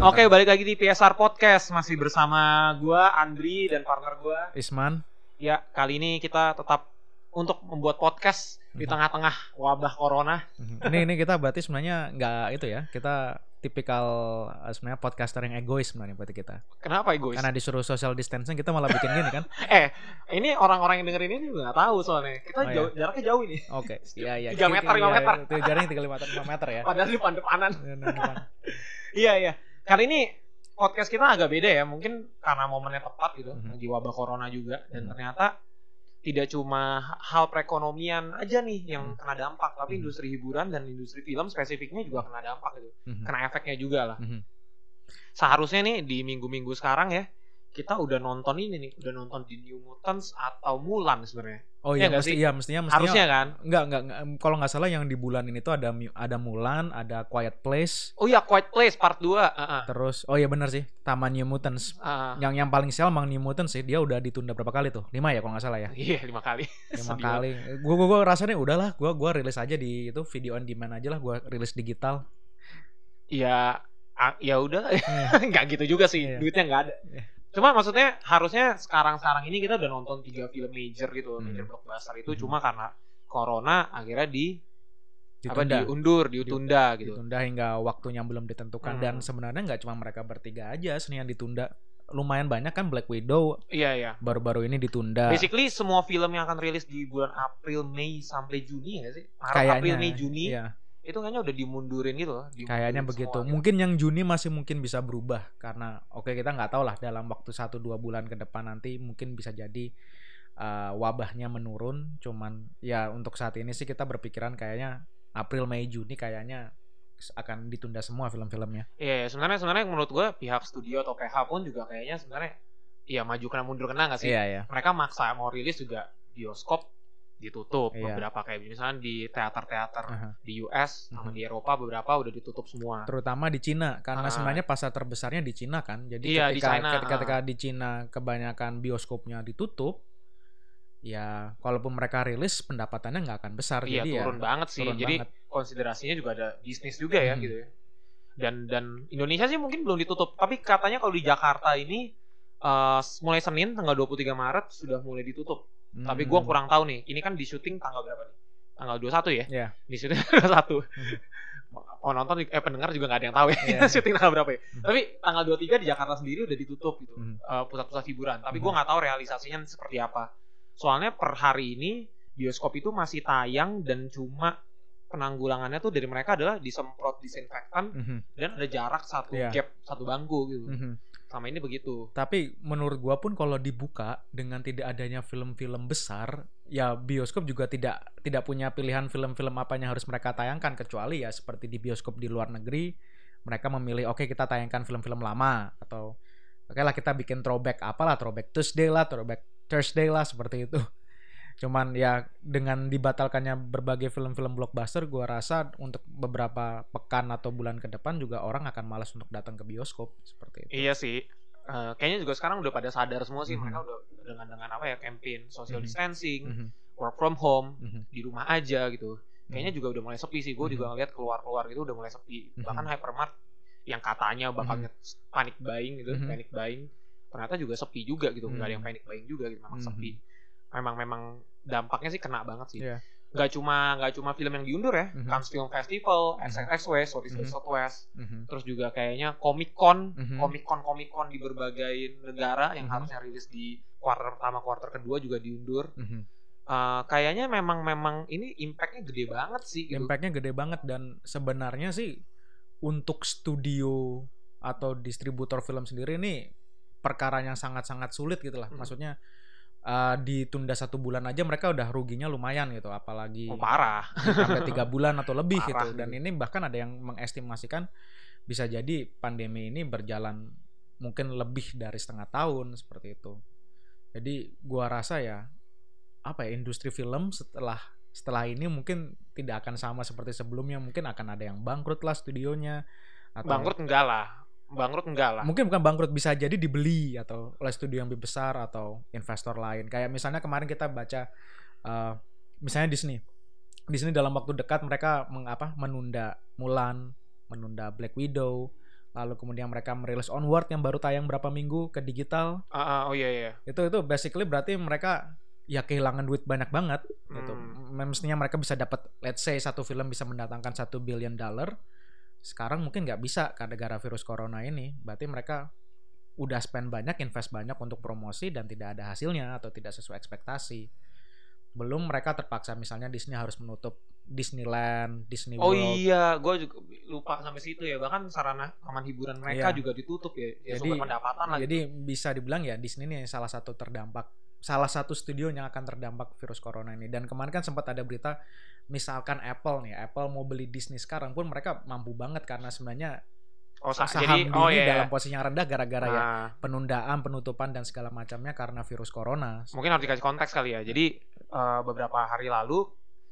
Oke, balik lagi di PSR Podcast masih bersama gua Andri dan partner gua. Isman. Ya, kali ini kita tetap untuk membuat podcast di Mhm. tengah-tengah wabah corona. ini ini kita berarti sebenarnya nggak itu ya. Kita tipikal eh, sebenarnya podcaster yang egois sebenarnya berarti kita. Kenapa egois? Karena disuruh social distancing kita malah bikin gini kan. Eh, ini orang-orang yang dengerin ini juga nggak tahu soalnya. Kita Oh, iya. jauh, jaraknya jauh ini. Oke. Iya iya. Tiga meter, lima meter. Itu jaraknya 3 meter 5 meter ya. Padahal di depan-depanan. Iya, nah, depan. Iya, iya. Kali ini podcast kita agak beda ya. Mungkin karena momennya tepat gitu. Mhm. Lagi wabah corona juga. Dan Mhm. ternyata tidak cuma hal perekonomian aja nih yang Mhm. kena dampak. Tapi Mhm. industri hiburan dan industri film spesifiknya juga kena dampak gitu. Mhm. Kena efeknya juga lah. Mhm. Seharusnya nih di minggu-minggu sekarang ya. Kita udah nonton ini nih. Udah nonton di New Mutants atau Mulan sebenarnya. Oh Iya iya, nggak mesti, sih? iya mestinya mestinya Harusnya kan? Enggak, enggak, enggak. Kalau nggak salah yang di bulan ini tuh ada ada Mulan, ada Quiet Place, Oh iya, Quiet Place part 2. Heeh. terus oh iya benar sih, Taman New Mutants. Ah, Yang yang paling sial emang New Mutants sih, dia udah ditunda berapa kali tuh? Lima ya kalau nggak salah ya. iya, lima kali. lima Sedih kali gue gue gue rasanya udahlah gue gue rilis aja di itu video on demand aja lah gue rilis digital Ya, ah, ya udah. Iya. nggak gitu juga sih. Iya. Duitnya nggak ada. Iya. Cuma maksudnya harusnya sekarang-sekarang ini kita udah nonton tiga film major gitu, Hmm. major blockbuster itu Hmm. cuma karena corona akhirnya di apa ditunda diundur, diutunda gitu. ditunda hingga waktunya belum ditentukan Hmm. dan sebenarnya nggak cuma mereka bertiga aja sih yang ditunda lumayan banyak kan Black Widow Iya, iya. baru-baru ini ditunda Basically semua film yang akan rilis di bulan April, Mei sampai Juni ya sih? Maret, kayaknya April, Mei, Juni iya, itu kayaknya udah dimundurin gitu loh. dimundurin kayaknya begitu gitu. mungkin yang Juni masih mungkin bisa berubah karena oke kita nggak tahu lah dalam waktu 1-2 bulan ke depan nanti mungkin bisa jadi uh, wabahnya menurun cuman ya untuk saat ini sih kita berpikiran kayaknya April Mei Juni kayaknya akan ditunda semua film-filmnya Iya, sebenarnya sebenarnya menurut gue pihak studio atau PH pun juga kayaknya sebenarnya ya maju kena mundur kena nggak sih? iya ya Mereka maksa mau rilis juga bioskop ditutup Iya. beberapa kayak misalnya di teater-teater Aha. di US sama Mhm. di Eropa beberapa udah ditutup semua. terutama di Cina karena Ah. sebenarnya pasar terbesarnya di Cina kan jadi Iya, di ketika China, ketika, ketika di Cina kebanyakan bioskopnya ditutup ya kalaupun mereka rilis pendapatannya nggak akan besar Iya, jadi turun ya banget sih. turun Jadi banget. konsiderasinya juga ada bisnis juga ya Mhm. gitu ya. Dan dan Indonesia sih mungkin belum ditutup, tapi katanya kalau di Jakarta ini eh, mulai Senin tanggal 23 Maret sudah mulai ditutup. Tapi gua Hmm. kurang tahu nih. Ini kan di syuting tanggal berapa nih? Tanggal 21 ya? Iya. Di syuting tanggal 1. Oh nonton eh pendengar juga nggak ada yang tahu ya Iya. syuting tanggal berapa ya. Mhm. Tapi tanggal 23 di Jakarta sendiri udah ditutup gitu. Mhm. eh, pusat-pusat hiburan. Tapi Mhm. gua nggak tahu realisasinya seperti apa. Soalnya per hari ini bioskop itu masih tayang dan cuma penanggulangannya tuh dari mereka adalah disemprot disinfektan Mhm. dan ada jarak satu Iya. gap satu bangku gitu. Mhm. Sama ini begitu. Tapi menurut gua pun kalau dibuka dengan tidak adanya film-film besar, ya bioskop juga tidak tidak punya pilihan film-film apa yang harus mereka tayangkan kecuali ya seperti di bioskop di luar negeri mereka memilih oke kita tayangkan film-film lama atau oke lah kita bikin throwback apalah throwback Tuesday lah, throwback Thursday lah seperti itu. Cuman ya dengan dibatalkannya berbagai film-film blockbuster gua rasa untuk beberapa pekan atau bulan ke depan juga orang akan malas untuk datang ke bioskop seperti itu. Iya sih. Eh, kayaknya juga sekarang udah pada sadar semua sih Mhm. mereka udah dengan dengan apa ya campaign social Mhm. distancing, Mhm. work from home, Mhm. di rumah aja gitu. Kayaknya juga udah mulai sepi sih. Gue Mhm. juga ngeliat keluar-keluar itu udah mulai sepi. Mhm. Bahkan hypermart yang katanya bakal Mhm. nyet- panic buying gitu, Mhm. panic buying, ternyata juga sepi juga gitu. Nggak ada yang Mhm. panic buying juga gitu, memang Mhm. sepi. Memang memang dampaknya sih kena banget sih. Iya. Nggak cuma nggak cuma film yang diundur ya, Mhm. Cannes Film Festival, Mhm. SXSW, Southeast by Mhm. Southwest, Mhm. terus juga kayaknya Comic Con, Mhm. Comic Con Comic Con di berbagai negara yang Mhm. harusnya rilis di kuarter pertama, kuarter kedua juga diundur. Mhm. Eh, kayaknya memang memang ini impactnya gede banget sih gitu. Impactnya gede banget dan sebenarnya sih untuk studio atau distributor film sendiri ini perkara yang sangat-sangat sulit gitu lah. Hmm. Maksudnya eh, ditunda satu bulan aja mereka udah ruginya lumayan gitu, apalagi Oh, parah. sampai tiga bulan atau lebih Parah gitu. Dan gitu. ini bahkan ada yang mengestimasikan bisa jadi pandemi ini berjalan mungkin lebih dari setengah tahun seperti itu. Jadi gua rasa ya apa ya industri film setelah setelah ini mungkin tidak akan sama seperti sebelumnya mungkin akan ada yang bangkrut lah studionya atau Bangkrut enggak lah. Bangkrut enggak lah. mungkin bukan bangkrut bisa jadi dibeli atau oleh studio yang lebih besar atau investor lain kayak misalnya kemarin kita baca eh, misalnya Disney Disney dalam waktu dekat mereka mengapa menunda Mulan menunda Black Widow lalu kemudian mereka merilis Onward yang baru tayang berapa minggu ke digital Ah, ah, oh iya iya. itu itu basically berarti mereka ya kehilangan duit banyak banget gitu Hmm. Mestinya mereka bisa dapat let's say satu film bisa mendatangkan satu billion dollar sekarang mungkin nggak bisa karena gara virus corona ini berarti mereka udah spend banyak invest banyak untuk promosi dan tidak ada hasilnya atau tidak sesuai ekspektasi belum mereka terpaksa misalnya Disney harus menutup Disneyland Disney Oh World iya, gue juga lupa sampai situ ya. Bahkan sarana taman hiburan mereka Iya. juga ditutup ya. Ya Jadi- pendapatan. Jadi bisa dibilang ya Disney ini salah satu terdampak salah satu studio yang akan terdampak virus corona ini dan kemarin kan sempat ada berita misalkan Apple nih Apple mau beli Disney sekarang pun mereka mampu banget karena sebenarnya oh, sa- saham jadi Disney oh iya. dalam posisi yang rendah gara-gara ya Nah, penundaan penutupan dan segala macamnya karena virus corona mungkin harus dikasih konteks kali ya. Jadi eh, beberapa hari lalu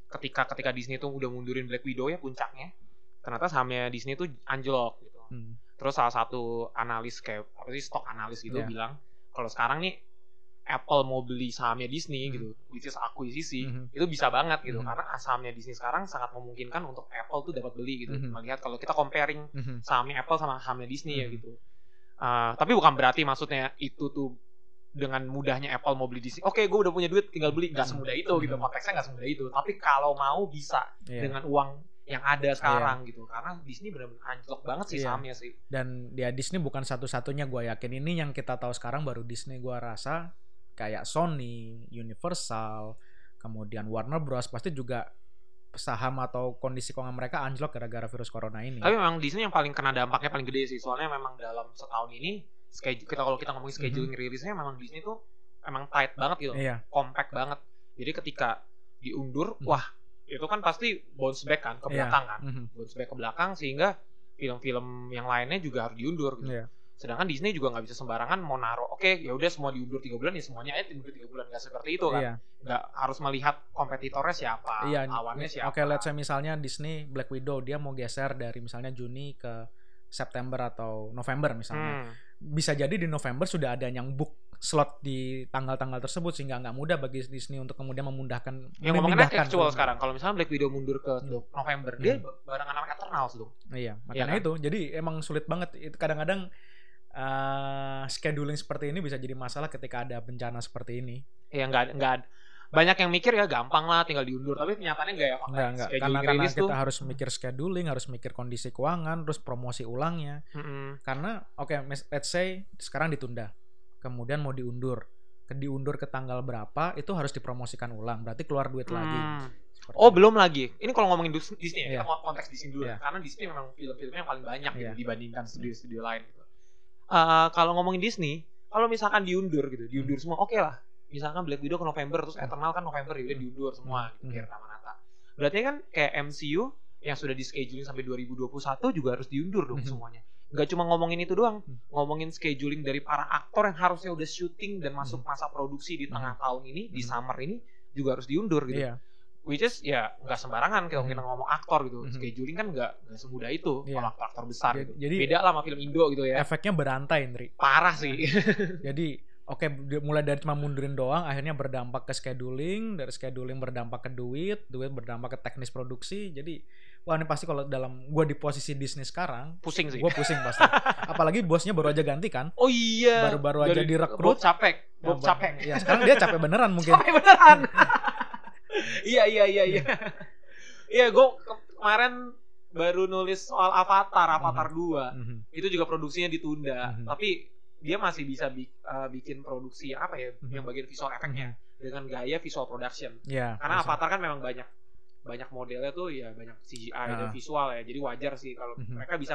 ketika ketika Disney tuh udah mundurin Black Widow ya puncaknya, ternyata sahamnya Disney tuh anjlok gitu. Hmm. Terus salah satu analis kayak apa sih stok analis gitu Iya. bilang kalau sekarang nih Apple mau beli sahamnya Disney Hmm. gitu, which is akuisisi, Mhm. itu bisa banget gitu Mhm. karena sahamnya Disney sekarang sangat memungkinkan untuk Apple tuh dapat beli gitu. Mhm. Melihat kalau kita comparing Mhm. sahamnya Apple sama sahamnya Disney ya Mhm. gitu. Uh, tapi bukan berarti maksudnya itu tuh dengan mudahnya Apple mau beli Disney. Oke, gue udah punya duit, tinggal beli. Gak Mhm. semudah itu gitu. Mhm. Konteksnya gak semudah itu. Tapi kalau mau bisa Iya. dengan uang yang ada sekarang gitu. Karena Disney benar-benar anjlok banget sih Iya. sahamnya sih. dan ya Disney bukan satu-satunya gue yakin ini yang kita tahu sekarang baru Disney gue rasa kayak Sony, Universal, kemudian Warner Bros pasti juga saham atau kondisi keuangan mereka anjlok gara-gara virus corona ini. Tapi memang Disney yang paling kena dampaknya paling gede sih. Soalnya memang dalam setahun ini schedule kita kalau kita ngomongin scheduling rilisnya memang Disney tuh emang tight banget gitu. Mhm. Iya, compact banget. Jadi ketika diundur, Hmm. wah itu kan pasti bounce back kan ke Iya. belakang kan, Mhm. bounce back ke belakang sehingga film-film yang lainnya juga harus diundur. Gitu. Iya. Sedangkan Disney juga nggak bisa sembarangan mau naruh, oke ya udah semua diundur tiga bulan ya semuanya aja diundur tiga bulan nggak seperti itu kan, Iya. nggak harus melihat kompetitornya siapa, Iya, lawannya siapa. Oke, let's say misalnya Disney Black Widow dia mau geser dari misalnya Juni ke September atau November misalnya. Hmm. Bisa jadi di November sudah ada yang book slot di tanggal-tanggal tersebut sehingga nggak mudah bagi Disney untuk kemudian memudahkan Yang ngomongin actual sekarang, kalau misalnya Black Widow mundur ke Hmm. November, dia Hmm. barengan sama Eternals dong. Iya, makanya kan? itu. Jadi emang sulit banget. Kadang-kadang eh, scheduling seperti ini bisa jadi masalah ketika ada bencana seperti ini. Ya nggak nggak banyak yang mikir ya gampang lah tinggal diundur, tapi kenyataannya nggak ya. Enggak, enggak. Scheduling Karena, karena rilis kita tuh- harus mikir scheduling, harus mikir kondisi keuangan, terus promosi ulangnya. Mm-mm. Karena oke, mis- let's say sekarang ditunda. Kemudian mau diundur. Ke diundur ke tanggal berapa itu harus dipromosikan ulang. Berarti keluar duit lagi. Hmm. Seperti Oh itu. belum lagi. Ini kalau ngomongin Disney ya, Iya. kita mau konteks Disney dulu. Iya. Karena Disney memang film-filmnya yang paling banyak gitu Iya. dibandingkan studio-studio lain. Eh, kalau ngomongin Disney, kalau misalkan diundur gitu, diundur semua, oke lah. Misalkan Black Widow ke November, terus Eternal kan November, ya udah Hmm. diundur semua, gitu, Hmm. biar Nata. Berarti kan kayak MCU yang sudah di scheduling sampai 2021 juga harus diundur dong Hmm. semuanya. Nggak cuma ngomongin itu doang, Hmm. ngomongin scheduling dari para aktor yang harusnya udah syuting dan masuk masa produksi di tengah tahun ini, di Hmm. summer ini juga harus diundur gitu Iya. Which is ya nggak sembarangan kalau kita ngomong aktor gitu Mhm. scheduling kan nggak semudah itu Iya. kalau aktor-aktor besar Jadi- gitu jadi- beda lah sama film Indo gitu ya Efeknya berantai, Indri. parah sih Jadi oke di- mulai dari cuma mundurin doang akhirnya berdampak ke scheduling, dari scheduling berdampak ke duit, duit berdampak ke teknis produksi. Jadi wah ini pasti kalau dalam gua di posisi Disney sekarang, pusing sih gua pusing pasti. Apalagi bosnya baru aja ganti kan. oh iya Baru-baru aja direkrut. Bob capek Bob Ya, capek Ya, sekarang dia capek beneran mungkin. capek beneran iya iya iya iya iya gue kemarin baru nulis soal Avatar Avatar 2 Mhm. itu juga produksinya ditunda Mhm. tapi dia masih bisa bi- eh, bikin produksi apa ya Mhm. yang bagian visual efeknya dengan gaya visual production Ya. karena bisa. Avatar kan memang banyak banyak modelnya tuh ya banyak CGI dan Ah. visual ya jadi wajar sih kalau Mhm. mereka bisa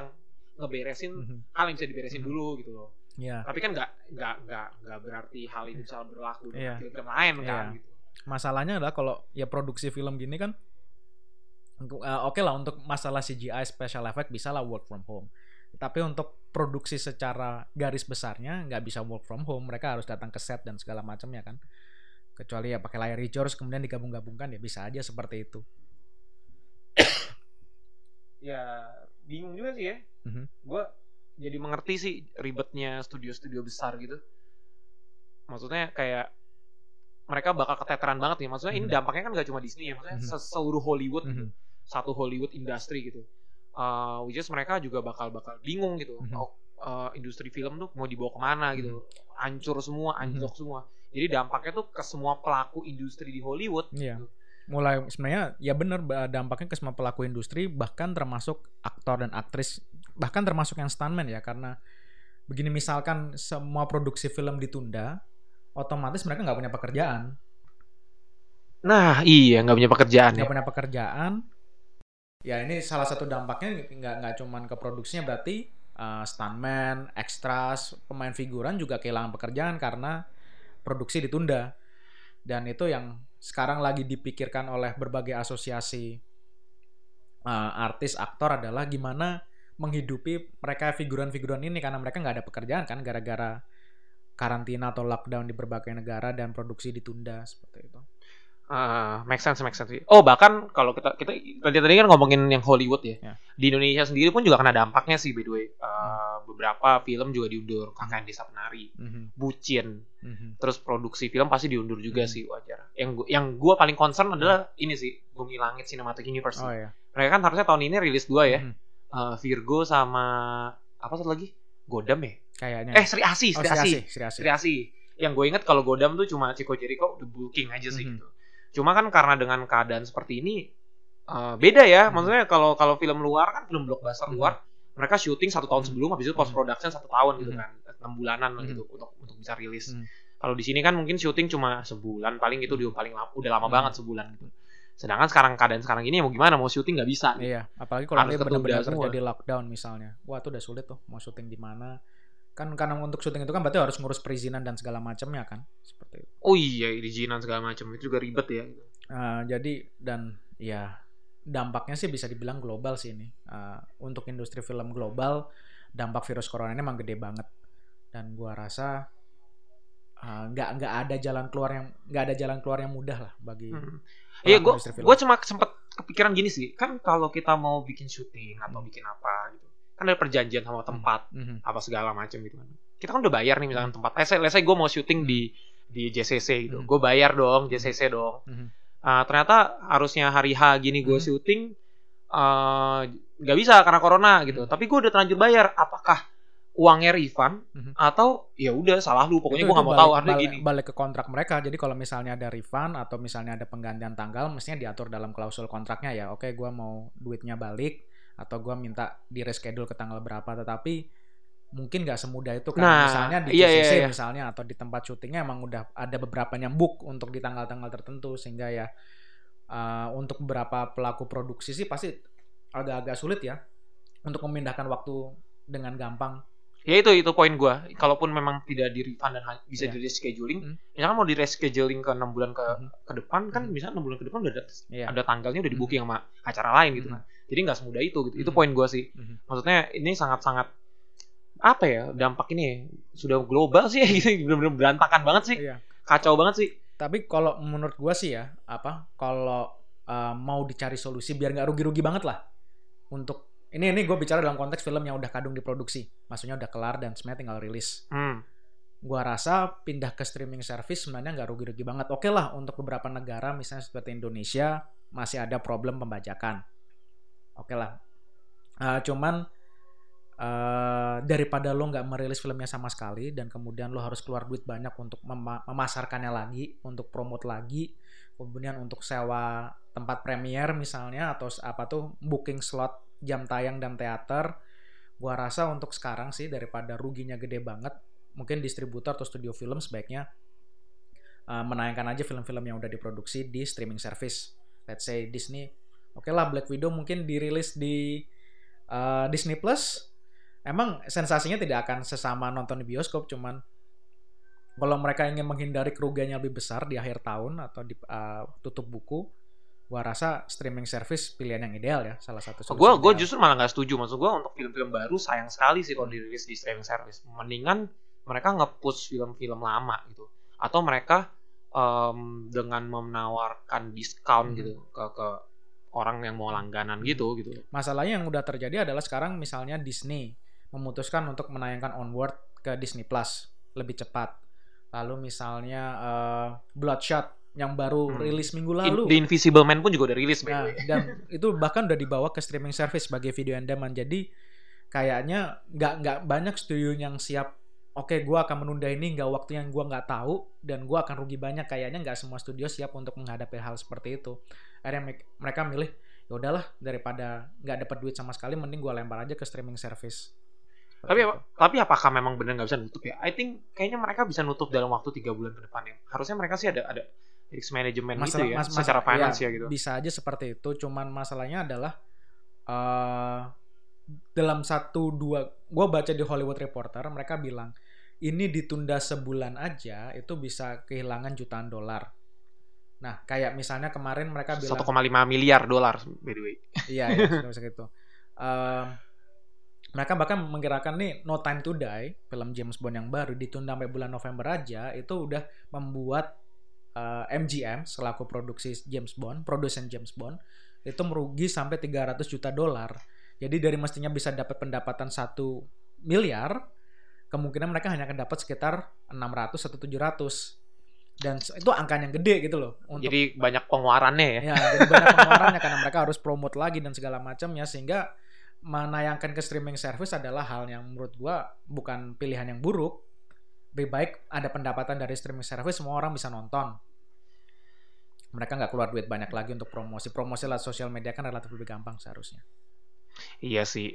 ngeberesin Mhm. hal yang bisa diberesin Mhm. dulu gitu loh Ya. tapi kan nggak nggak nggak nggak berarti hal itu bisa berlaku Iya. dengan film lain kan Iya. gitu. Masalahnya adalah kalau ya produksi film gini kan eh, oke lah untuk masalah CGI special effect bisa lah work from home. Tapi untuk produksi secara garis besarnya nggak bisa work from home. Mereka harus datang ke set dan segala macamnya kan. Kecuali ya pakai layar hijau kemudian digabung-gabungkan ya bisa aja seperti itu. ya bingung juga sih ya Mhm. gue jadi mengerti sih ribetnya studio-studio besar gitu maksudnya kayak mereka bakal keteteran banget nih maksudnya ini Mhm. dampaknya kan gak cuma Disney ya maksudnya Mhm. se- seluruh Hollywood gitu Mhm. satu Hollywood industri gitu uh, which is mereka juga bakal bakal bingung gitu Mhm. oh, uh, industri film tuh mau dibawa ke mana gitu hancur semua anjlok semua jadi dampaknya tuh ke semua pelaku industri di Hollywood Iya. gitu. Mulai sebenarnya ya bener ba- dampaknya ke semua pelaku industri bahkan termasuk aktor dan aktris bahkan termasuk yang stuntman ya karena begini misalkan semua produksi film ditunda otomatis mereka nggak punya pekerjaan. Nah iya nggak punya pekerjaan ya. nggak punya pekerjaan. Ya ini salah satu dampaknya nggak nggak cuman ke produksinya berarti uh, stuntman, extras, pemain figuran juga kehilangan pekerjaan karena produksi ditunda. Dan itu yang sekarang lagi dipikirkan oleh berbagai asosiasi uh, artis aktor adalah gimana menghidupi mereka figuran-figuran ini karena mereka nggak ada pekerjaan kan gara-gara karantina atau lockdown di berbagai negara dan produksi ditunda seperti itu. Ah, make sense, make sense. Oh, bahkan kalau kita kita tadi tadi kan ngomongin yang Hollywood ya. Ya. Di Indonesia sendiri pun juga kena dampaknya sih by the way. Uh, Hmm. beberapa film juga diundur, KKN Desa Penari, Mhm, Bucin, mhm. terus produksi film pasti diundur juga Hmm. sih wajar. Yang gua, yang gua paling concern adalah ini sih, Bumi Langit Cinematic Universe. Oh ya. Mereka kan harusnya tahun ini rilis dua ya. Mhm. Uh, Virgo sama apa satu lagi? Godam ya? Kayaknya. Eh, Sri Asi, oh, Sri Asi. Sri Asi, Sri Asi. Sri Asi. Yang gue inget kalau Godam tuh cuma Chico Jericho the booking aja sih Mhm. gitu. Cuma kan karena dengan keadaan seperti ini eh, beda ya. Mhm. Maksudnya kalau kalau film luar kan film blockbuster Mhm. luar mereka syuting satu tahun Mhm. sebelum habis itu Mhm. post production satu tahun gitu Mhm. kan enam bulanan gitu untuk untuk bisa rilis. Kalau di sini kan mungkin syuting cuma sebulan paling itu dia paling lama, udah lama banget sebulan gitu. Sedangkan sekarang keadaan sekarang ini ya mau gimana mau syuting nggak bisa. gitu. Iya, apalagi kalau nanti benar-benar terjadi lockdown misalnya. Wah, itu udah sulit tuh mau syuting di mana. Kan karena untuk syuting itu kan berarti harus ngurus perizinan dan segala macamnya kan. Seperti itu. Oh iya perizinan segala macam itu juga ribet ya. Eh, jadi dan ya dampaknya sih bisa dibilang global sih ini. Eh, untuk industri film global dampak virus corona ini emang gede banget. Dan gua rasa eh, nggak nggak ada jalan keluar yang nggak ada jalan keluar yang mudah lah bagi Hmm. Iya, gue gue cuma sempet kepikiran gini sih, kan kalau kita mau bikin syuting atau Hmm. bikin apa gitu, kan ada perjanjian sama tempat Mhm. apa segala macam gitu kan. Kita kan udah bayar nih misalkan tempat. Eh, let's say gue mau syuting di di JCC gitu, Hmm. gue bayar dong JCC dong. Mhm. Ah, ternyata harusnya hari H gini gue Hmm. syuting eh, nggak bisa karena corona gitu. Hmm. Tapi gue udah terlanjur bayar. Apakah uangnya refund Mhm. atau ya udah salah lu pokoknya gue nggak itu mau tahu balik- gini. balik ke kontrak mereka jadi kalau misalnya ada refund atau misalnya ada penggantian tanggal mestinya diatur dalam klausul kontraknya ya oke gua mau duitnya balik atau gua minta di reschedule ke tanggal berapa tetapi mungkin nggak semudah itu kan Nah, misalnya di iya, iya, iya. misalnya atau di tempat syutingnya emang udah ada beberapa nyambuk untuk di tanggal-tanggal tertentu sehingga ya uh, untuk beberapa pelaku produksi sih pasti agak-agak sulit ya untuk memindahkan waktu dengan gampang Ya itu itu poin gua. Kalaupun memang tidak di refund dan bisa Iya. di rescheduling, Hmm. misalkan mau di rescheduling ke enam bulan ke Mhm. ke depan kan Mhm. bisa enam bulan ke depan udah ada, Iya. ada tanggalnya udah di booking sama acara lain gitu Mhm. kan. Jadi nggak semudah itu gitu. Itu Mhm. poin gua sih. Mhm. Maksudnya ini sangat-sangat apa ya dampak ini sudah global sih gitu benar-benar berantakan banget sih Iya. kacau banget sih Tapi kalau menurut gua sih ya, apa kalau uh, mau dicari solusi biar nggak rugi-rugi banget lah untuk ini ini gue bicara dalam konteks film yang udah kadung diproduksi, maksudnya udah kelar dan sebenarnya tinggal rilis. hmm. Gua rasa pindah ke streaming service sebenarnya nggak rugi-rugi banget. Oke lah untuk beberapa negara misalnya seperti Indonesia masih ada problem pembajakan. Oke lah. Uh, cuman uh, daripada lo nggak merilis filmnya sama sekali dan kemudian lo harus keluar duit banyak untuk mema- memasarkannya lagi, untuk promote lagi, kemudian untuk sewa tempat premier misalnya atau apa tuh booking slot jam tayang dan teater. Gua rasa untuk sekarang sih daripada ruginya gede banget, mungkin distributor atau studio film sebaiknya uh, menayangkan aja film-film yang udah diproduksi di streaming service. Let's say Disney. Oke lah Black Widow mungkin dirilis di uh, Disney Plus. Emang sensasinya tidak akan sesama nonton di bioskop, cuman kalau mereka ingin menghindari kerugian yang lebih besar di akhir tahun atau di uh, tutup buku, gua rasa streaming service pilihan yang ideal ya, salah satu solusi gue gue ideal. justru malah nggak setuju maksud gue untuk film-film baru sayang sekali sih kalau dirilis di streaming service mendingan mereka nge-push film-film lama gitu atau mereka em, dengan menawarkan diskon Mhm. gitu ke ke orang yang mau langganan gitu gitu Masalahnya yang udah terjadi adalah sekarang misalnya Disney memutuskan untuk menayangkan Onward ke Disney Plus lebih cepat. Lalu misalnya eh, Bloodshot yang baru Hmm. rilis minggu In- lalu. The Invisible Man pun juga udah rilis Nah, dan itu bahkan udah dibawa ke streaming service sebagai video on demand. Jadi kayaknya nggak nggak banyak studio yang siap. Oke, gua akan menunda ini nggak waktu yang gua nggak tahu dan gua akan rugi banyak. Kayaknya nggak semua studio siap untuk menghadapi hal seperti itu. Akhirnya me- mereka milih ya udahlah daripada nggak dapat duit sama sekali, mending gua lempar aja ke streaming service. Tapi apa- tapi apakah memang benar nggak bisa nutup ya? I think kayaknya mereka bisa nutup dalam waktu tiga bulan ke depan ya. Harusnya mereka sih ada ada risk management gitu ya, mas- mas- secara finance ya, ya gitu. Bisa aja seperti itu, cuman masalahnya adalah eh dalam satu dua, gue baca di Hollywood Reporter mereka bilang ini ditunda sebulan aja itu bisa kehilangan jutaan dolar. Nah, kayak misalnya kemarin mereka bilang 1,5 miliar dolar by the way. Iya, iya, bisa gitu. Ehm, mereka bahkan menggerakkan nih No Time to Die, film James Bond yang baru ditunda sampai bulan November aja, itu udah membuat eh, MGM selaku produksi James Bond, produsen James Bond, itu merugi sampai 300 juta dolar. Jadi dari mestinya bisa dapat pendapatan 1 miliar, kemungkinan mereka hanya akan dapat sekitar 600 atau 700. Dan itu angka yang gede gitu loh. Untuk Jadi banyak pengeluarannya ya. Ya, jadi banyak pengeluarannya karena mereka harus promote lagi dan segala macamnya sehingga menayangkan ke streaming service adalah hal yang menurut gua bukan pilihan yang buruk. Lebih baik ada pendapatan dari streaming service semua orang bisa nonton. Mereka nggak keluar duit banyak lagi untuk promosi. Promosi lewat sosial media kan relatif lebih gampang seharusnya. Iya sih.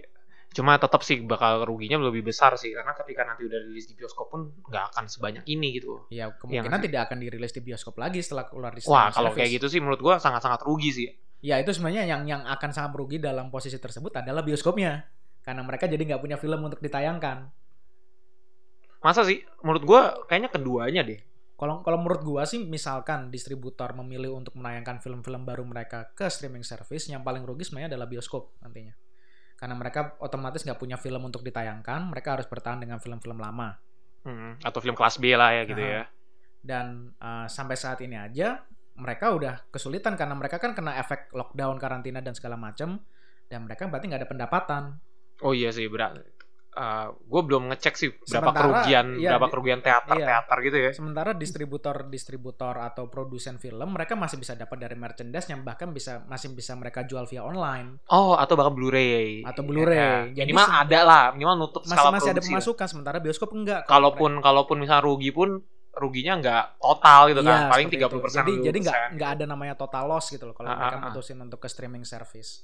Cuma tetap sih bakal ruginya lebih besar sih karena ketika nanti udah rilis di bioskop pun nggak akan sebanyak ini gitu. Ya kemungkinan sih? tidak akan dirilis di bioskop lagi setelah keluar di Wah, kalau service. kayak gitu sih menurut gua sangat-sangat rugi sih. Ya itu sebenarnya yang yang akan sangat merugi dalam posisi tersebut adalah bioskopnya. Karena mereka jadi nggak punya film untuk ditayangkan. Masa sih? Menurut gua kayaknya keduanya deh. Kalau kalau menurut gua sih misalkan distributor memilih untuk menayangkan film-film baru mereka ke streaming service, yang paling rugi sebenarnya adalah bioskop nantinya. Karena mereka otomatis nggak punya film untuk ditayangkan, mereka harus bertahan dengan film-film lama. Hmm, atau film kelas B lah ya gitu Aha. ya. Dan uh, sampai saat ini aja mereka udah kesulitan karena mereka kan kena efek lockdown, karantina dan segala macam, dan mereka berarti nggak ada pendapatan. Oh iya sih, berat. Gue belum ngecek sih berapa Sementara, kerugian, iya, berapa kerugian teater, iya. teater gitu ya. Sementara distributor-distributor atau produsen film mereka masih bisa dapat dari merchandise yang bahkan bisa masih bisa mereka jual via online. Oh, atau bahkan Blu-ray. Atau Blu-ray. Ya, Jadi minimal ada lah, minimal nutup Masih skala masih ada produksi lah. pemasukan sementara bioskop enggak. Kalau Kalaupun kalaupun misalnya rugi pun ruginya nggak total gitu Iya, kan. Paling seperti itu. 30% Jadi jadi nggak 20%. nggak ada namanya total loss gitu loh kalau Ah, mereka ah, ah. mutusin untuk ke streaming service.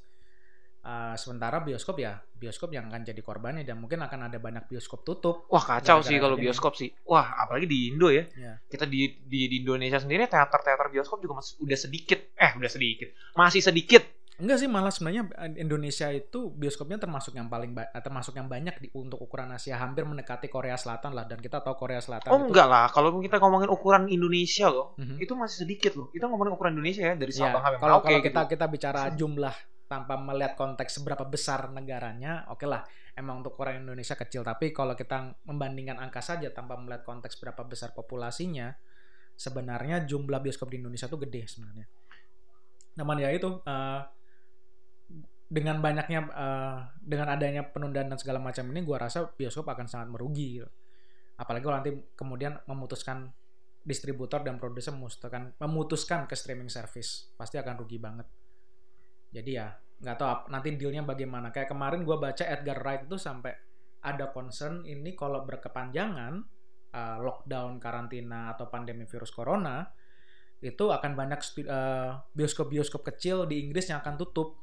Uh, sementara bioskop ya bioskop yang akan jadi korbannya dan mungkin akan ada banyak bioskop tutup. Wah kacau sih kalau bioskop sih. Wah apalagi di Indo ya. Ya. Kita di, di di Indonesia sendiri teater-teater bioskop juga masih udah sedikit. Eh udah sedikit. Masih sedikit. Enggak sih malah sebenarnya eh, Indonesia itu bioskopnya termasuk yang paling eh, termasuk yang banyak di, untuk ukuran Asia hampir mendekati Korea Selatan lah dan kita tahu Korea Selatan Oh itu enggak lah. Kalau kita ngomongin ukuran Indonesia loh, Mhm. itu masih sedikit loh. Kita ngomongin ukuran Indonesia ya dari Ya, Sabang sampai Merauke kalau gitu. kita kita bicara jumlah tanpa melihat konteks seberapa besar negaranya, oke lah. Emang untuk ukuran Indonesia kecil, tapi kalau kita membandingkan angka saja tanpa melihat konteks berapa besar populasinya, sebenarnya jumlah bioskop di Indonesia tuh gede sebenarnya. Namun ya itu eh, dengan banyaknya eh, dengan adanya penundaan dan segala macam ini, gua rasa bioskop akan sangat merugi. gitu. Apalagi kalau nanti kemudian memutuskan distributor dan produser memutuskan ke streaming service pasti akan rugi banget jadi ya nggak tahu nanti dealnya bagaimana kayak kemarin gua baca Edgar Wright itu sampai ada concern ini kalau berkepanjangan uh, lockdown karantina atau pandemi virus corona itu akan banyak uh, bioskop-bioskop kecil di Inggris yang akan tutup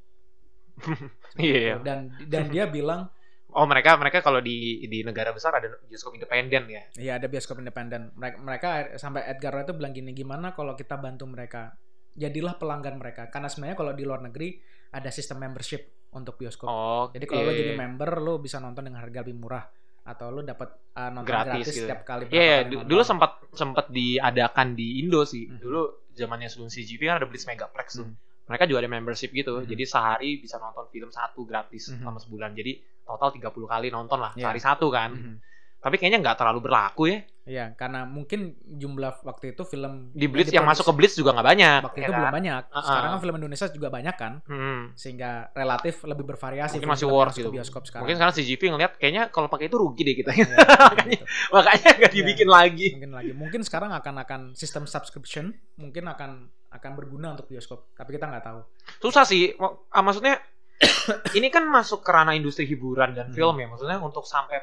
Iya. iya. dan dan dia bilang Oh mereka mereka kalau di di negara besar ada bioskop independen ya. Iya ada bioskop independen. Mereka, mereka sampai Edgar Wright itu bilang gini, gimana kalau kita bantu mereka? Jadilah pelanggan mereka. Karena sebenarnya kalau di luar negeri ada sistem membership untuk bioskop. Oh. Jadi kalau lo jadi member, lo bisa nonton dengan harga lebih murah atau lo dapat uh, nonton Gratis gratis, gitu. setiap kali. Iya, nonton. dulu sempat sempat diadakan di Indo sih. Hmm. Dulu zamannya sebelum CGV kan ada Blitz Megaplex tuh. Hmm. Mereka juga ada membership gitu. Hmm. Jadi sehari bisa nonton film satu gratis Hmm. selama sebulan. Jadi total 30 kali nonton lah Iya. sehari satu kan. Mhm. Tapi kayaknya nggak terlalu berlaku ya. Iya, karena mungkin jumlah waktu itu film Di Blitz yang masuk ke Blitz juga nggak banyak. waktu ya itu kan? belum banyak. Uh-uh. Sekarang kan film Indonesia juga banyak kan, Hmm. sehingga relatif lebih bervariasi. Mungkin masih yang ke gitu. bioskop sekarang. Mungkin sekarang CGV ngeliat kayaknya kalau pakai itu rugi deh kita. Iya, gitu. Makanya nggak Iya. dibikin lagi. mungkin lagi. Mungkin sekarang akan akan sistem subscription, mungkin akan akan berguna untuk bioskop, tapi kita nggak tahu. Susah sih. Ah, maksudnya ini kan masuk ke ranah industri hiburan dan Hmm. film ya. Maksudnya untuk sampai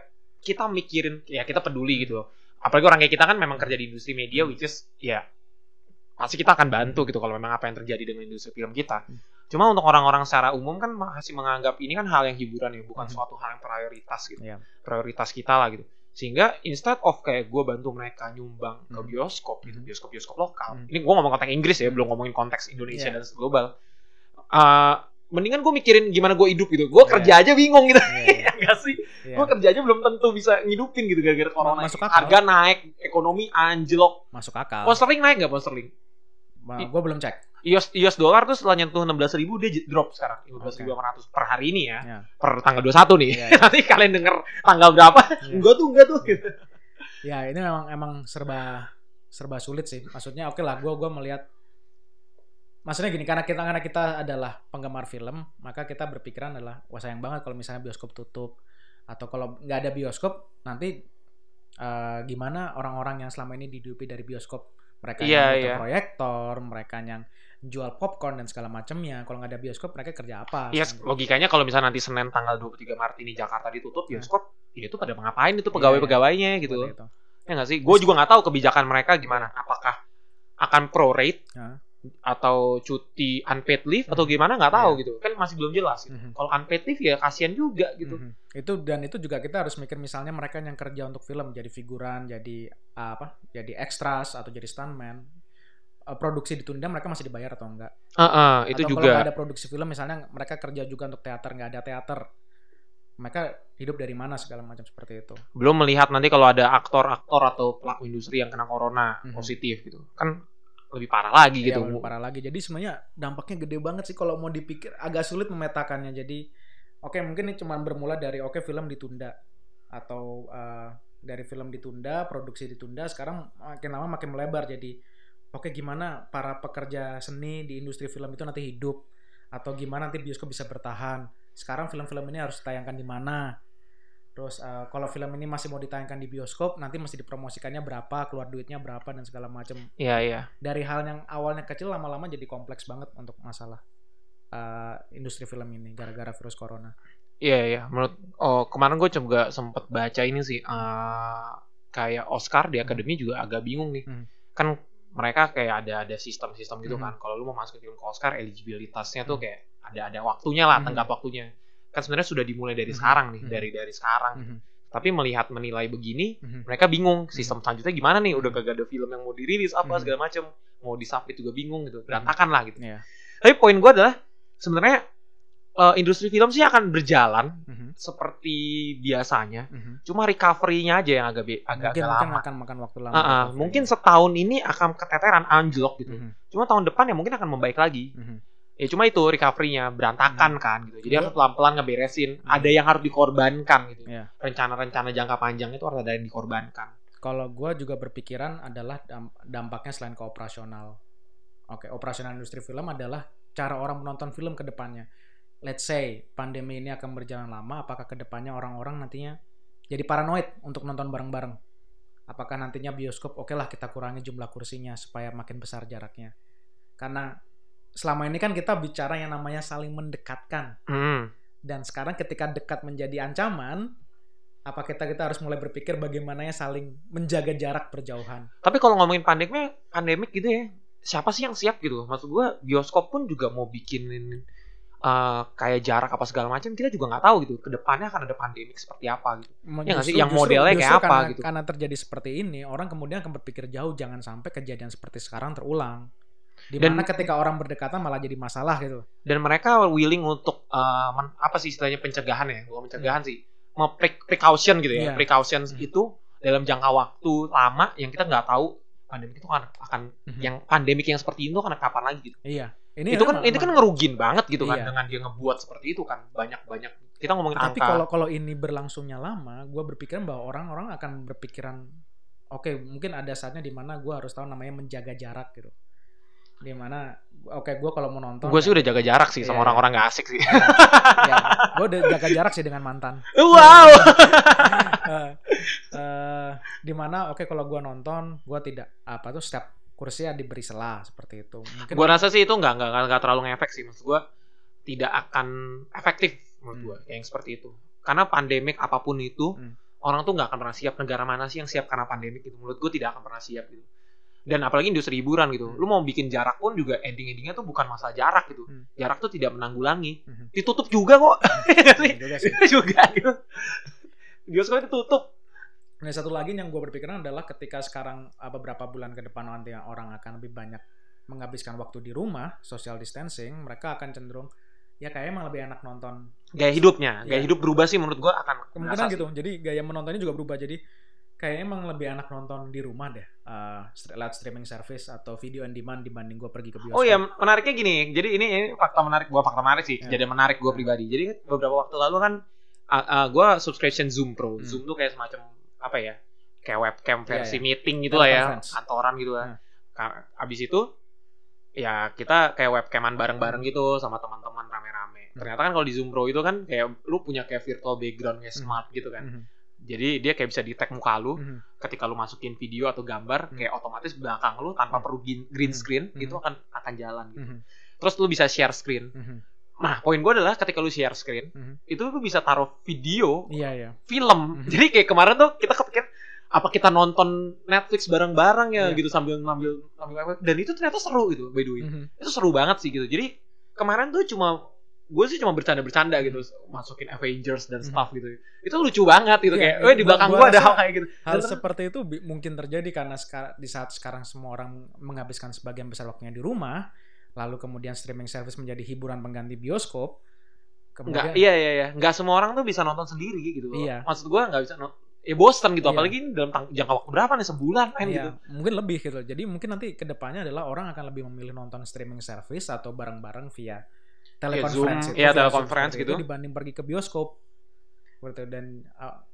kita mikirin ya kita peduli gitu. loh. Apalagi orang kayak kita kan memang kerja di industri media Hmm. which is ya pasti kita akan bantu gitu kalau memang apa yang terjadi dengan industri film kita. Hmm. Cuma untuk orang-orang secara umum kan masih menganggap ini kan hal yang hiburan ya, bukan Hmm. suatu hal yang prioritas gitu. Iya. Prioritas kita lah gitu. Sehingga instead of kayak gue bantu mereka nyumbang ke bioskop gitu, bioskop-bioskop lokal. Hmm. Ini gue ngomong konteks Inggris ya, belum ngomongin konteks Indonesia Iya. dan global. Eh, mendingan gue mikirin gimana gue hidup gitu. Gue Iya. kerja aja bingung gitu. Iya, iya. sih? Iya. Gue kerja aja belum tentu bisa ngidupin gitu gara-gara corona. Masuk akal. Harga naik, ekonomi anjlok. masuk akal. Pound sterling naik nggak pound sterling? gue belum cek. US, US dollar tuh setelah nyentuh 16.000 ribu dia drop sekarang 15.800 per hari ini ya. Iya. Per tanggal 21 nih. Iya, iya. Nanti kalian denger tanggal berapa? Iya. Enggak tuh, enggak tuh. Gitu. Ya ini memang emang serba serba sulit sih. Maksudnya oke lah, gue gua melihat. Maksudnya gini, karena kita karena kita adalah penggemar film, maka kita berpikiran adalah wah sayang banget kalau misalnya bioskop tutup atau kalau nggak ada bioskop nanti eh, gimana orang-orang yang selama ini dihidupi dari bioskop mereka Iya, yang iya. proyektor, mereka yang jual popcorn dan segala macamnya. Kalau nggak ada bioskop mereka kerja apa? Iya, Sekarang? logikanya kalau misalnya nanti Senin tanggal 23 Maret ini Jakarta ditutup, Iya. bioskop ya itu pada ngapain itu pegawai-pegawainya gitu. Seperti itu. Ya nggak sih? Gue juga nggak tahu kebijakan mereka gimana. Apakah akan prorate Hah? Atau cuti unpaid leave atau gimana nggak tahu Iya. gitu. Kan masih belum jelas. Gitu. Mhm. Kalau unpaid leave ya kasihan juga gitu. Mhm. Itu dan itu juga kita harus mikir misalnya mereka yang kerja untuk film jadi figuran, jadi apa? Jadi extras atau jadi stuntman. Eh, produksi ditunda mereka masih dibayar atau enggak? Heeh, itu atau juga. kalau ada produksi film misalnya mereka kerja juga untuk teater nggak ada teater. Mereka hidup dari mana segala macam seperti itu. Belum melihat nanti kalau ada aktor-aktor atau pelaku industri yang kena corona Mhm. positif gitu. Kan lebih parah lagi Iya, gitu. lebih parah lagi. Jadi sebenarnya dampaknya gede banget sih kalau mau dipikir agak sulit memetakannya. Jadi oke mungkin ini cuma bermula dari oke film ditunda atau eh, dari film ditunda, produksi ditunda, sekarang makin lama makin melebar jadi oke gimana para pekerja seni di industri film itu nanti hidup atau gimana nanti bioskop bisa bertahan. Sekarang film-film ini harus ditayangkan di mana? Terus eh, kalau film ini masih mau ditayangkan di bioskop, nanti mesti dipromosikannya berapa, keluar duitnya berapa dan segala macam Iya, iya. dari hal yang awalnya kecil lama-lama jadi kompleks banget untuk masalah uh, industri film ini gara-gara virus corona. Iya iya, menurut oh kemarin gue juga sempet baca ini sih eh, kayak Oscar di akademi juga agak bingung nih. Hmm. Kan mereka kayak ada ada sistem-sistem gitu Hmm. kan. Kalau lu mau masuk film ke Oscar, eligibilitasnya tuh Hmm. kayak ada ada waktunya lah, Hmm. tenggat waktunya. Kan sebenarnya sudah dimulai dari Hmm. sekarang nih, Hmm. dari dari sekarang. Mhm, Tapi melihat menilai begini, mhm. mereka bingung sistem selanjutnya gimana nih? Udah Hmm. kagak ada film yang mau dirilis apa Hmm. segala macem, mau disubmit juga bingung gitu, berantakan lah gitu. Iya. Tapi poin gue adalah sebenarnya eh, industri film sih akan berjalan Mhm, seperti biasanya. mhm. Cuma recovery-nya aja yang agak agak, Mungkin agak mungkin lama. akan makan waktu lama. Ah, recovery. mungkin setahun ini akan keteteran anjlok gitu. Mhm, Cuma tahun depan ya mungkin akan membaik lagi. mhm. Ya cuma itu recovery-nya berantakan kan gitu. Jadi Gua- harus pelan-pelan ngeberesin. Hmm. Ada yang harus dikorbankan gitu. Iya. Rencana-rencana jangka panjang itu harus ada yang dikorbankan. Kalau gue juga berpikiran adalah dam- dampaknya selain ke operasional. Oke, operasional industri film adalah cara orang menonton film ke depannya. Let's say pandemi ini akan berjalan lama, apakah ke depannya orang-orang nantinya jadi paranoid untuk nonton bareng-bareng? Apakah nantinya bioskop, oke lah kita kurangi jumlah kursinya supaya makin besar jaraknya. Karena selama ini kan kita bicara yang namanya saling mendekatkan. Hmm. Dan sekarang ketika dekat menjadi ancaman, apa kita kita harus mulai berpikir bagaimana ya saling menjaga jarak berjauhan. Tapi kalau ngomongin pandemik, pandemik gitu ya, siapa sih yang siap gitu? Maksud gue, bioskop pun juga mau bikinin eh, kayak jarak apa segala macam, kita juga nggak tahu gitu. Ke depannya akan ada pandemik seperti apa gitu. Ya nggak sih? Yang modelnya kayak apa karena, gitu. Karena terjadi seperti ini, orang kemudian akan berpikir jauh jangan sampai kejadian seperti sekarang terulang. Di mana Dan- ketika orang berdekatan malah jadi masalah gitu. Dan mereka willing untuk eh, men- apa sih istilahnya pencegahan ya? Bukan pencegahan sih, me- pre- precaution gitu ya. Iya. Precaution Hmm. itu dalam jangka waktu lama yang kita nggak tahu pandemik itu akan akan Mhm. yang pandemik yang seperti itu akan kapan lagi gitu. Iya. Ini itu kan itu kan ngerugin banget gitu kan Iya. dengan dia ngebuat seperti itu kan banyak banyak kita ngomongin Tapi angka kalau kalau ini berlangsungnya lama, gue berpikiran bahwa orang-orang akan berpikiran, oke mungkin ada saatnya di mana gue harus tahu namanya menjaga jarak gitu. Di mana, oke gue kalau mau nonton, gue sih udah jaga jarak sih sama Iya. orang-orang gak asik sih ya, gue udah jaga jarak sih dengan mantan. wow eh, di mana, oke kalau gue nonton, gue tidak apa tuh setiap kursi ya diberi selah seperti itu. Gue rasa sih itu nggak nggak nggak- terlalu ngefek sih maksud gue tidak akan efektif menurut Hmm. gue yang seperti itu karena pandemik apa pun itu Hmm. orang tuh nggak akan pernah siap negara mana sih yang siap karena pandemik itu menurut gue tidak akan pernah siap gitu dan apalagi industri hiburan gitu Hmm. lu mau bikin jarak pun juga ending endingnya tuh bukan masalah jarak gitu Hmm. jarak tuh tidak menanggulangi Mhm. ditutup juga kok Iya sih juga sih. juga gitu bioskop itu tutup Nah satu lagi yang gue berpikiran adalah ketika sekarang uh, beberapa bulan ke depan nanti orang akan lebih banyak menghabiskan waktu di rumah, social distancing, mereka akan cenderung ya kayak emang lebih enak nonton. gaya hidupnya gaya Iya. hidup berubah sih menurut gue akan Kemungkinan gitu. Jadi gaya menontonnya juga berubah. Jadi kayak emang lebih enak nonton di rumah deh, uh, st- lewat streaming service atau video on demand dibanding gue pergi ke bioskop. Oh iya, menariknya gini. Jadi ini, ini fakta menarik, gua fakta menarik sih. Ya. Jadi menarik gua pribadi. Jadi beberapa waktu lalu kan uh, uh, gua subscription Zoom Pro. Hmm. Zoom tuh kayak semacam apa ya? Kayak webcam Iya, versi iya. meeting gitu lah ya, kantoran gitu lah. Hmm. Ka- Abis itu ya kita kayak webcaman bareng-bareng gitu sama teman-teman rame-rame. Hmm. Ternyata kan kalau di Zoom Pro itu kan kayak lu punya kayak virtual background kayak Hmm. smart gitu kan. Mhm. Jadi dia kayak bisa detect muka lu Mhm. ketika lu masukin video atau gambar Hmm. kayak otomatis belakang lu tanpa Hmm. perlu green, Hmm. screen Hmm. itu akan akan jalan gitu. Mhm. Terus lu bisa share screen. Mhm. Nah, poin gue adalah ketika lu share screen, Mhm. itu lu bisa taruh video, Iya iya. film. Mhm. Jadi kayak kemarin tuh kita kepikir apa kita nonton Netflix bareng-bareng ya Iya. gitu sambil ngambil dan itu ternyata seru gitu by the way. Mhm. Itu seru banget sih gitu. Jadi kemarin tuh cuma gue sih cuma bercanda-bercanda gitu masukin Avengers dan Mhm. stuff gitu. Itu lucu banget gitu Iya, kayak, "Eh di belakang gua ada hal kayak gitu." Hal Dan- seperti itu mungkin terjadi karena sekar- di saat sekarang semua orang menghabiskan sebagian besar waktunya di rumah, lalu kemudian streaming service menjadi hiburan pengganti bioskop. Enggak, Kemudian iya iya iya. Enggak semua orang tuh bisa nonton sendiri gitu. Iya. Maksud gua enggak bisa nonton ya bosen gitu Iya. apalagi ini dalam jangka waktu berapa nih sebulan kan iya, gitu. mungkin lebih gitu. Jadi mungkin nanti ke depannya adalah orang akan lebih memilih nonton streaming service atau bareng-bareng via telekonferensi, Zoom, iya, via Zoom telekonferensi seperti gitu. itu dibanding pergi ke bioskop. Seperti itu. Dan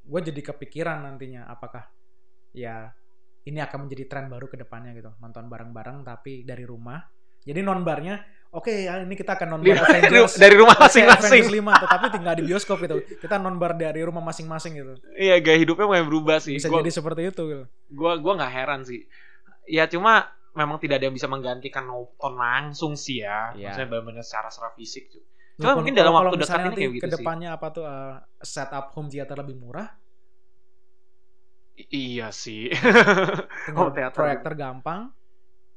gue jadi kepikiran nantinya apakah ya ini akan menjadi tren baru ke depannya gitu nonton bareng-bareng tapi dari rumah. Jadi non barnya oke ya ini kita akan non Di- bar Avengers dari rumah masing-masing. 5 tetapi tinggal di bioskop gitu. Kita non bar dari rumah masing-masing gitu. Iya, gaya hidupnya mulai berubah sih. Bisa Gua jadi seperti itu gitu. gua gua nggak heran sih. Ya cuma memang tidak ada yang bisa menggantikan nonton langsung sih ya. Iya. Maksudnya benar-benar secara secara fisik. cuy. Cuma Kalau- mungkin dalam waktu dekat ini kayak gitu sih. ke depannya apa tuh uh, setup home theater lebih murah, I- Iya sih. Home theater. proyektor gampang,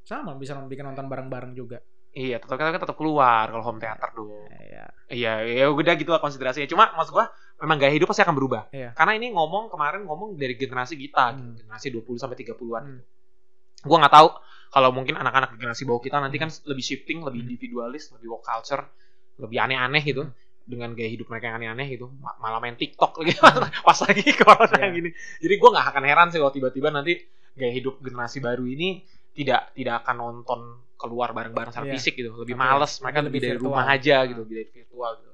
sama bisa bikin nonton bareng-bareng juga. iya, tetap kita tetap keluar kalau home theater dong. Ya, Iya, ya udah gitu lah konsiderasinya. Cuma maksud gua memang gaya hidup pasti akan berubah. Iya. Karena ini ngomong kemarin ngomong dari generasi kita, Hmm. gitu. generasi 20 sampai 30-an. Hmm. Gua nggak tahu kalau mungkin anak-anak generasi bawah kita nanti kan lebih shifting, lebih Hmm. individualis, lebih woke culture, lebih aneh-aneh gitu. Hmm. Dengan gaya hidup mereka yang aneh-aneh gitu, Ma- malah main TikTok lagi pas lagi corona yang gini. Jadi gua nggak akan heran sih kalau tiba-tiba nanti gaya hidup generasi baru ini tidak tidak akan nonton keluar bareng-bareng secara Iya. fisik gitu, lebih Tapi males, mereka lebih lebih dari virtual. rumah aja Nah. gitu, lebih dari virtual gitu.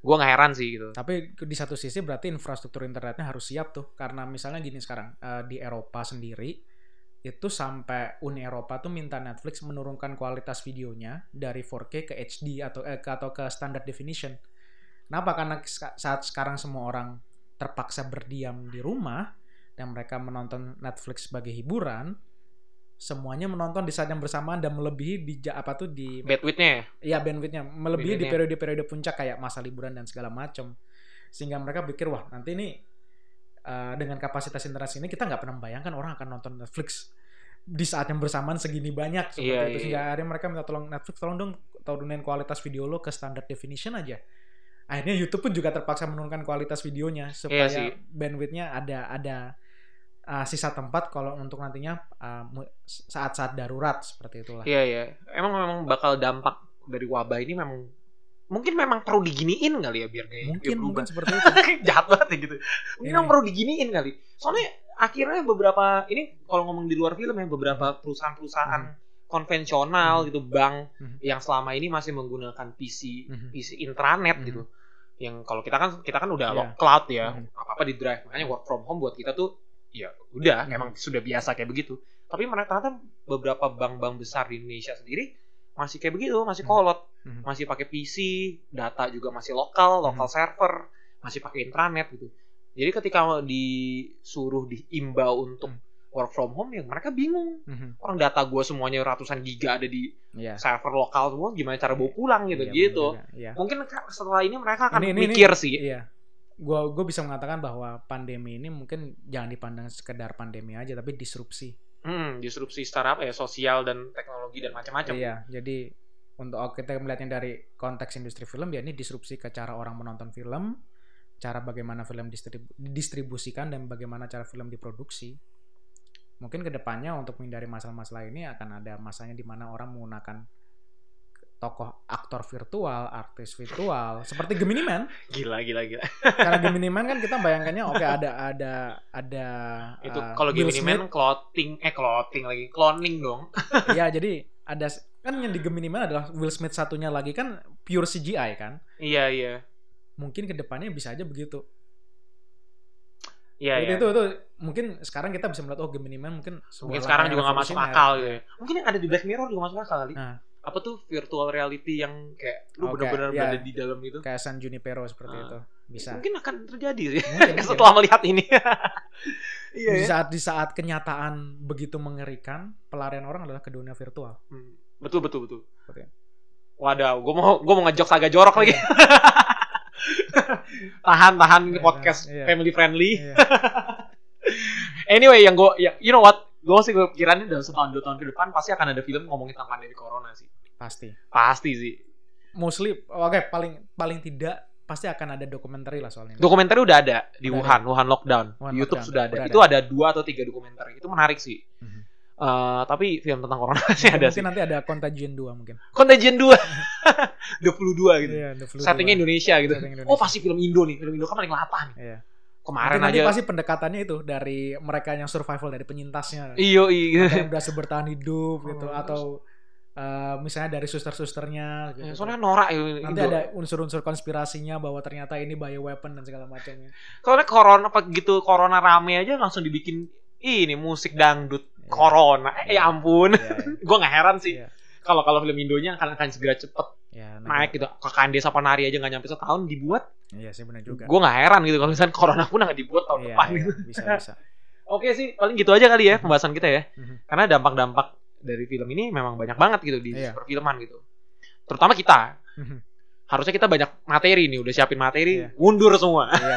Gua nggak heran sih gitu. Tapi di satu sisi berarti infrastruktur internetnya harus siap tuh, karena misalnya gini sekarang eh, di Eropa sendiri itu sampai Uni Eropa tuh minta Netflix menurunkan kualitas videonya dari 4K ke HD atau eh, ke atau ke standard definition. Kenapa? Karena saat sekarang semua orang terpaksa berdiam di rumah dan mereka menonton Netflix sebagai hiburan, semuanya menonton di saat yang bersamaan dan melebihi di apa tuh di Bandwidthnya ya? ya bandwidthnya melebihi di Bandwidthnya. periode-periode puncak kayak masa liburan dan segala macam sehingga mereka pikir wah nanti ini uh, dengan kapasitas internet ini kita nggak pernah membayangkan orang akan nonton Netflix di saat yang bersamaan segini banyak seperti Iya, itu iya, sehingga akhirnya mereka minta tolong Netflix tolong dong turunin kualitas video lo ke standard definition aja akhirnya YouTube pun juga terpaksa menurunkan kualitas videonya supaya Iya sih. bandwidthnya ada ada uh, sisa tempat kalau untuk nantinya uh, saat-saat darurat seperti itulah Iya iya. Emang memang bakal dampak dari wabah ini memang mungkin memang perlu diginiin kali ya biar gaya mungkin berubah. mungkin seperti itu Jahat banget ya gitu. Mungkin Ini. memang perlu diginiin kali. Soalnya akhirnya beberapa ini kalau ngomong di luar film ya beberapa perusahaan-perusahaan konvensional Hmm. gitu bank Hmm. yang selama ini masih menggunakan PC Mhm. PC intranet Mhm. gitu. yang kalau kita kan kita kan udah Iya. lock cloud ya Mhm. apa apa di drive makanya work from home buat kita tuh ya udah Mhm. emang sudah biasa kayak begitu tapi mereka ternyata beberapa bank-bank besar di Indonesia sendiri masih kayak begitu masih Mhm. kolot Mhm. masih pakai PC data juga masih lokal lokal server masih pakai intranet gitu jadi ketika disuruh diimbau untuk Mhm. work from home ya mereka bingung Mhm. orang data gue semuanya ratusan giga ada di Iya. server lokal semua gimana cara bawa pulang gitu Iya, gitu. Iya. mungkin setelah ini mereka akan Ini- ini- mikir sih Iya. Gua gue bisa mengatakan bahwa pandemi ini mungkin jangan dipandang sekedar pandemi aja tapi disrupsi. Hmm, disrupsi apa ya sosial dan teknologi dan macam-macam Iya, jadi untuk kita melihatnya dari konteks industri film ya ini disrupsi ke cara orang menonton film, cara bagaimana film distribu- didistribusikan dan bagaimana cara film diproduksi. Mungkin ke depannya untuk menghindari masalah-masalah ini akan ada masanya di mana orang menggunakan tokoh aktor virtual, artis virtual, seperti Gemini Man. gila gila gila Karena Gemini Man kan kita bayangkannya oke ada ada ada itu uh, kalau Will gini man clothing eh clothing lagi cloning dong Iya, jadi ada kan yang di Gemini Man adalah Will Smith satunya lagi kan pure CGI kan. iya iya Mungkin ke depannya bisa aja begitu. iya iya itu itu mungkin sekarang kita bisa melihat oh Gemini Man mungkin mungkin sekarang juga nggak masuk akal gitu ya mungkin yang ada di Black Mirror juga masuk akal kali Nah. Apa tuh virtual reality yang kayak lu Oke, bener-bener iya. berada di dalam itu Kayak San Junipero seperti Ah. itu. Bisa. mungkin akan terjadi sih Mungkin, mungkin. setelah melihat ini iya di ya saat di saat kenyataan begitu mengerikan, pelarian orang adalah ke dunia virtual. Hmm, betul betul betul itu. Waduh, gue mau gue mau ngejok agak jorok lagi. tahan tahan Iya, podcast iya. family friendly. Iya. Anyway, yang gue ya you know what? Gue sih gue kiranya dalam setahun dua tahun ke depan pasti akan ada film ngomongin tentang pandemi corona sih. Pasti. Pasti sih. Mostly oke paling paling tidak pasti akan ada dokumenter lah soal ini. Dokumenter udah ada di Udah Wuhan, Wuhan lockdown. Wuhan di YouTube lockdown, sudah ada. udah Itu ada dua atau tiga dokumenter. Itu menarik sih. Mhm. Eh, tapi film tentang corona sih ada mungkin sih. nanti ada Contagion 2 mungkin. Contagion 2. 22 gitu. Iya, The Flu Settingnya 2. Indonesia gitu. Setting Indonesia. Oh, pasti film Indo nih. Film Indo kan paling latah nih. Iya. Kemarin nanti aja pasti pendekatannya itu dari mereka yang survival dari penyintasnya. Iyo, iya. Mereka yang berhasil bertahan hidup gitu Oh, atau eh, misalnya dari suster-susternya gitu. Ya, soalnya norak ya. nanti Indo. ada unsur-unsur konspirasinya bahwa ternyata ini bioweapon dan segala macamnya. Soalnya corona begitu corona rame aja langsung dibikin ini musik dangdut Iya. corona. Eh ya ampun. Iya, iya. Gue nggak heran sih. Iya. Kalau kalau film Indonya akan akan segera cepet Ya, naik gitu. Kakak Desa Penari aja nggak nyampe setahun dibuat. Iya sih benar juga. Gue nggak heran gitu kalau misalnya corona pun nggak dibuat tahun Iya, depan iya, gitu. bisa bisa. Oke sih, paling gitu aja kali ya pembahasan kita ya. Mhm. Karena dampak-dampak dari film ini memang banyak banget gitu di Iya. perfilman gitu. Terutama kita. Mhm. Harusnya kita banyak materi nih, udah siapin materi, Iya. mundur semua. Iya.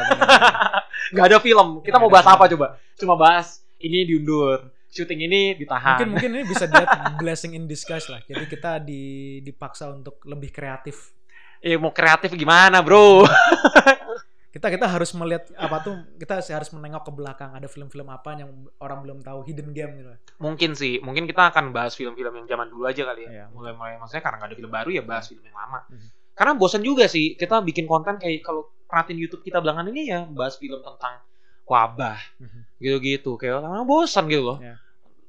Nggak ada film. Kita mau bahas film. apa coba? Cuma bahas ini diundur, syuting ini ditahan. mungkin mungkin ini bisa dilihat blessing in disguise lah. Jadi kita di dipaksa untuk lebih kreatif. Eh mau kreatif gimana, Bro? Kita kita harus melihat apa tuh kita harus menengok ke belakang ada film-film apa yang orang belum tahu hidden game gitu. mungkin sih, mungkin kita akan bahas film-film yang zaman dulu aja kali ya. Iya. Mulai-mulai maksudnya karena nggak ada film baru ya bahas film yang lama. Mhm. Karena bosan juga sih kita bikin konten kayak kalau perhatiin YouTube kita belakangan ini ya bahas film tentang wabah Mhm. gitu-gitu kayak karena bosan gitu loh. Iya.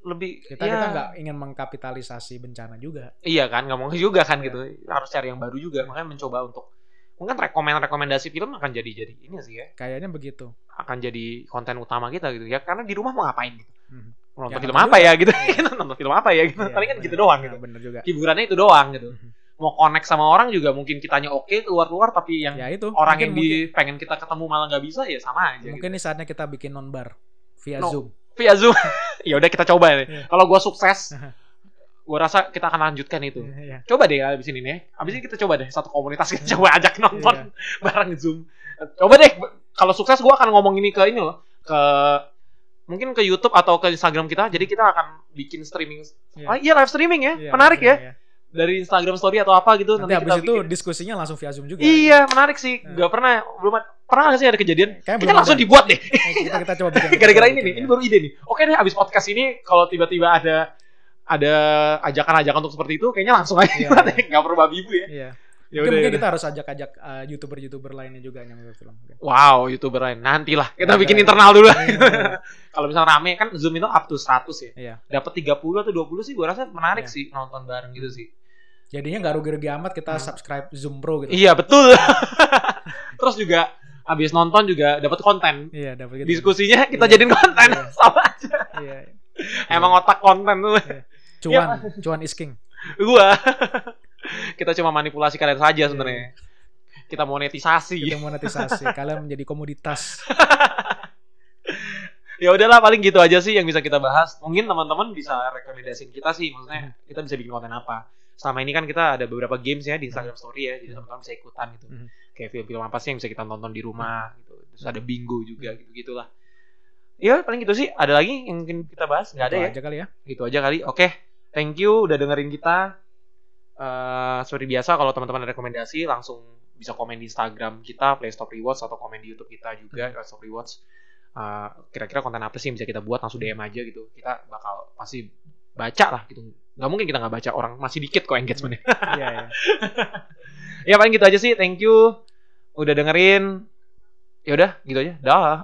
Lebih Kita ya, kita nggak ingin mengkapitalisasi bencana juga. Iya kan, nggak mau juga kan Iya. gitu. Harus cari yang baru juga. Makanya mencoba untuk mungkin rekomend-rekomendasi film akan jadi jadi ini sih ya. Kayaknya begitu. Akan jadi konten utama kita gitu ya. Karena di rumah mau ngapain gitu. Mhm. Nonton Ya, film apa juga. ya gitu. Iya. Kita nonton film apa ya gitu. Iya, Paling kan benar. gitu doang gitu. bener juga. Hiburannya itu doang gitu. Mhm. Mau connect sama orang juga mungkin kitanya oke keluar-keluar tapi yang Ya itu. orang mungkin, yang di pengen kita ketemu malah nggak bisa ya sama aja. mungkin, gitu. mungkin ini saatnya kita bikin nonbar via No. Zoom. Via Zoom. ya udah kita coba nih. Iya. Kalau gua sukses, gua rasa kita akan lanjutkan itu. Iya. Coba deh abis ini nih. Abis ini kita coba deh satu komunitas kita coba ajak nonton bareng Zoom. Coba deh kalau sukses gua akan ngomong ini ke ini loh, ke mungkin ke YouTube atau ke Instagram kita. Jadi kita akan bikin streaming. Iya. Oh iya live streaming ya. Iya, menarik ya. iya. Dari Instagram story atau apa gitu Nanti, habis kita itu bikin. diskusinya langsung via Zoom juga. Iya, menarik sih. Iya. Gak pernah belum pernah nggak sih ada kejadian? Kayaknya Kita langsung ada. dibuat deh. Eh, kita kita coba bikin. Gara-gara ini nih, ini ya. baru ide nih. Oke deh, abis podcast ini kalau tiba-tiba ada ada ajakan-ajakan untuk seperti itu, kayaknya langsung aja. Iya, Nggak iya. perlu babi ibu ya. Iya. Ya Mungkin, udah, mungkin ya kita harus ajak-ajak eh, youtuber-youtuber lainnya juga yang film. Wow, youtuber lain. Nantilah kita Iya, bikin iya. internal dulu. Iya. Kalau misalnya rame kan Zoom itu up to 100 ya. Iya. Dapat 30 atau 20 sih gua rasa menarik Iya. sih nonton bareng gitu sih. Jadinya nggak rugi-rugi amat kita Hmm. subscribe Zoom Pro gitu. Iya betul. Terus juga habis nonton juga dapat konten. Iya, dapat gitu. Diskusinya kita Iya. jadiin konten Iya. sama aja. Iya. Emang otak konten tuh Cuan, cuan is king. gua. kita cuma manipulasi kalian saja sebenarnya. Kita monetisasi. Kita monetisasi. Kalian menjadi komoditas. ya udahlah paling gitu aja sih yang bisa kita bahas. Mungkin teman-teman bisa rekomendasiin kita sih, maksudnya kita bisa bikin konten apa. Selama ini kan kita ada beberapa games ya di Instagram Story ya, jadi teman-teman bisa ikutan gitu. Hmm. Kayak film-film apa sih yang bisa kita tonton di rumah gitu. Terus ada bingo juga gitu gitulah. Ya paling gitu sih. Ada lagi yang mungkin kita bahas? Nggak ada Itu ya? aja kali ya. Gitu aja kali. Oke, thank you udah dengerin kita. Eh seperti biasa kalau teman-teman ada rekomendasi langsung bisa komen di Instagram kita Playstop Rewards atau komen di YouTube kita juga Playstop Rewards. Eh, kira-kira konten apa sih yang bisa kita buat langsung DM aja gitu. Kita bakal pasti baca lah gitu. Nggak mungkin kita nggak baca orang masih dikit kok engagementnya. Iya, iya. ya paling gitu aja sih. Thank you udah dengerin. Ya udah gitu aja. Dah.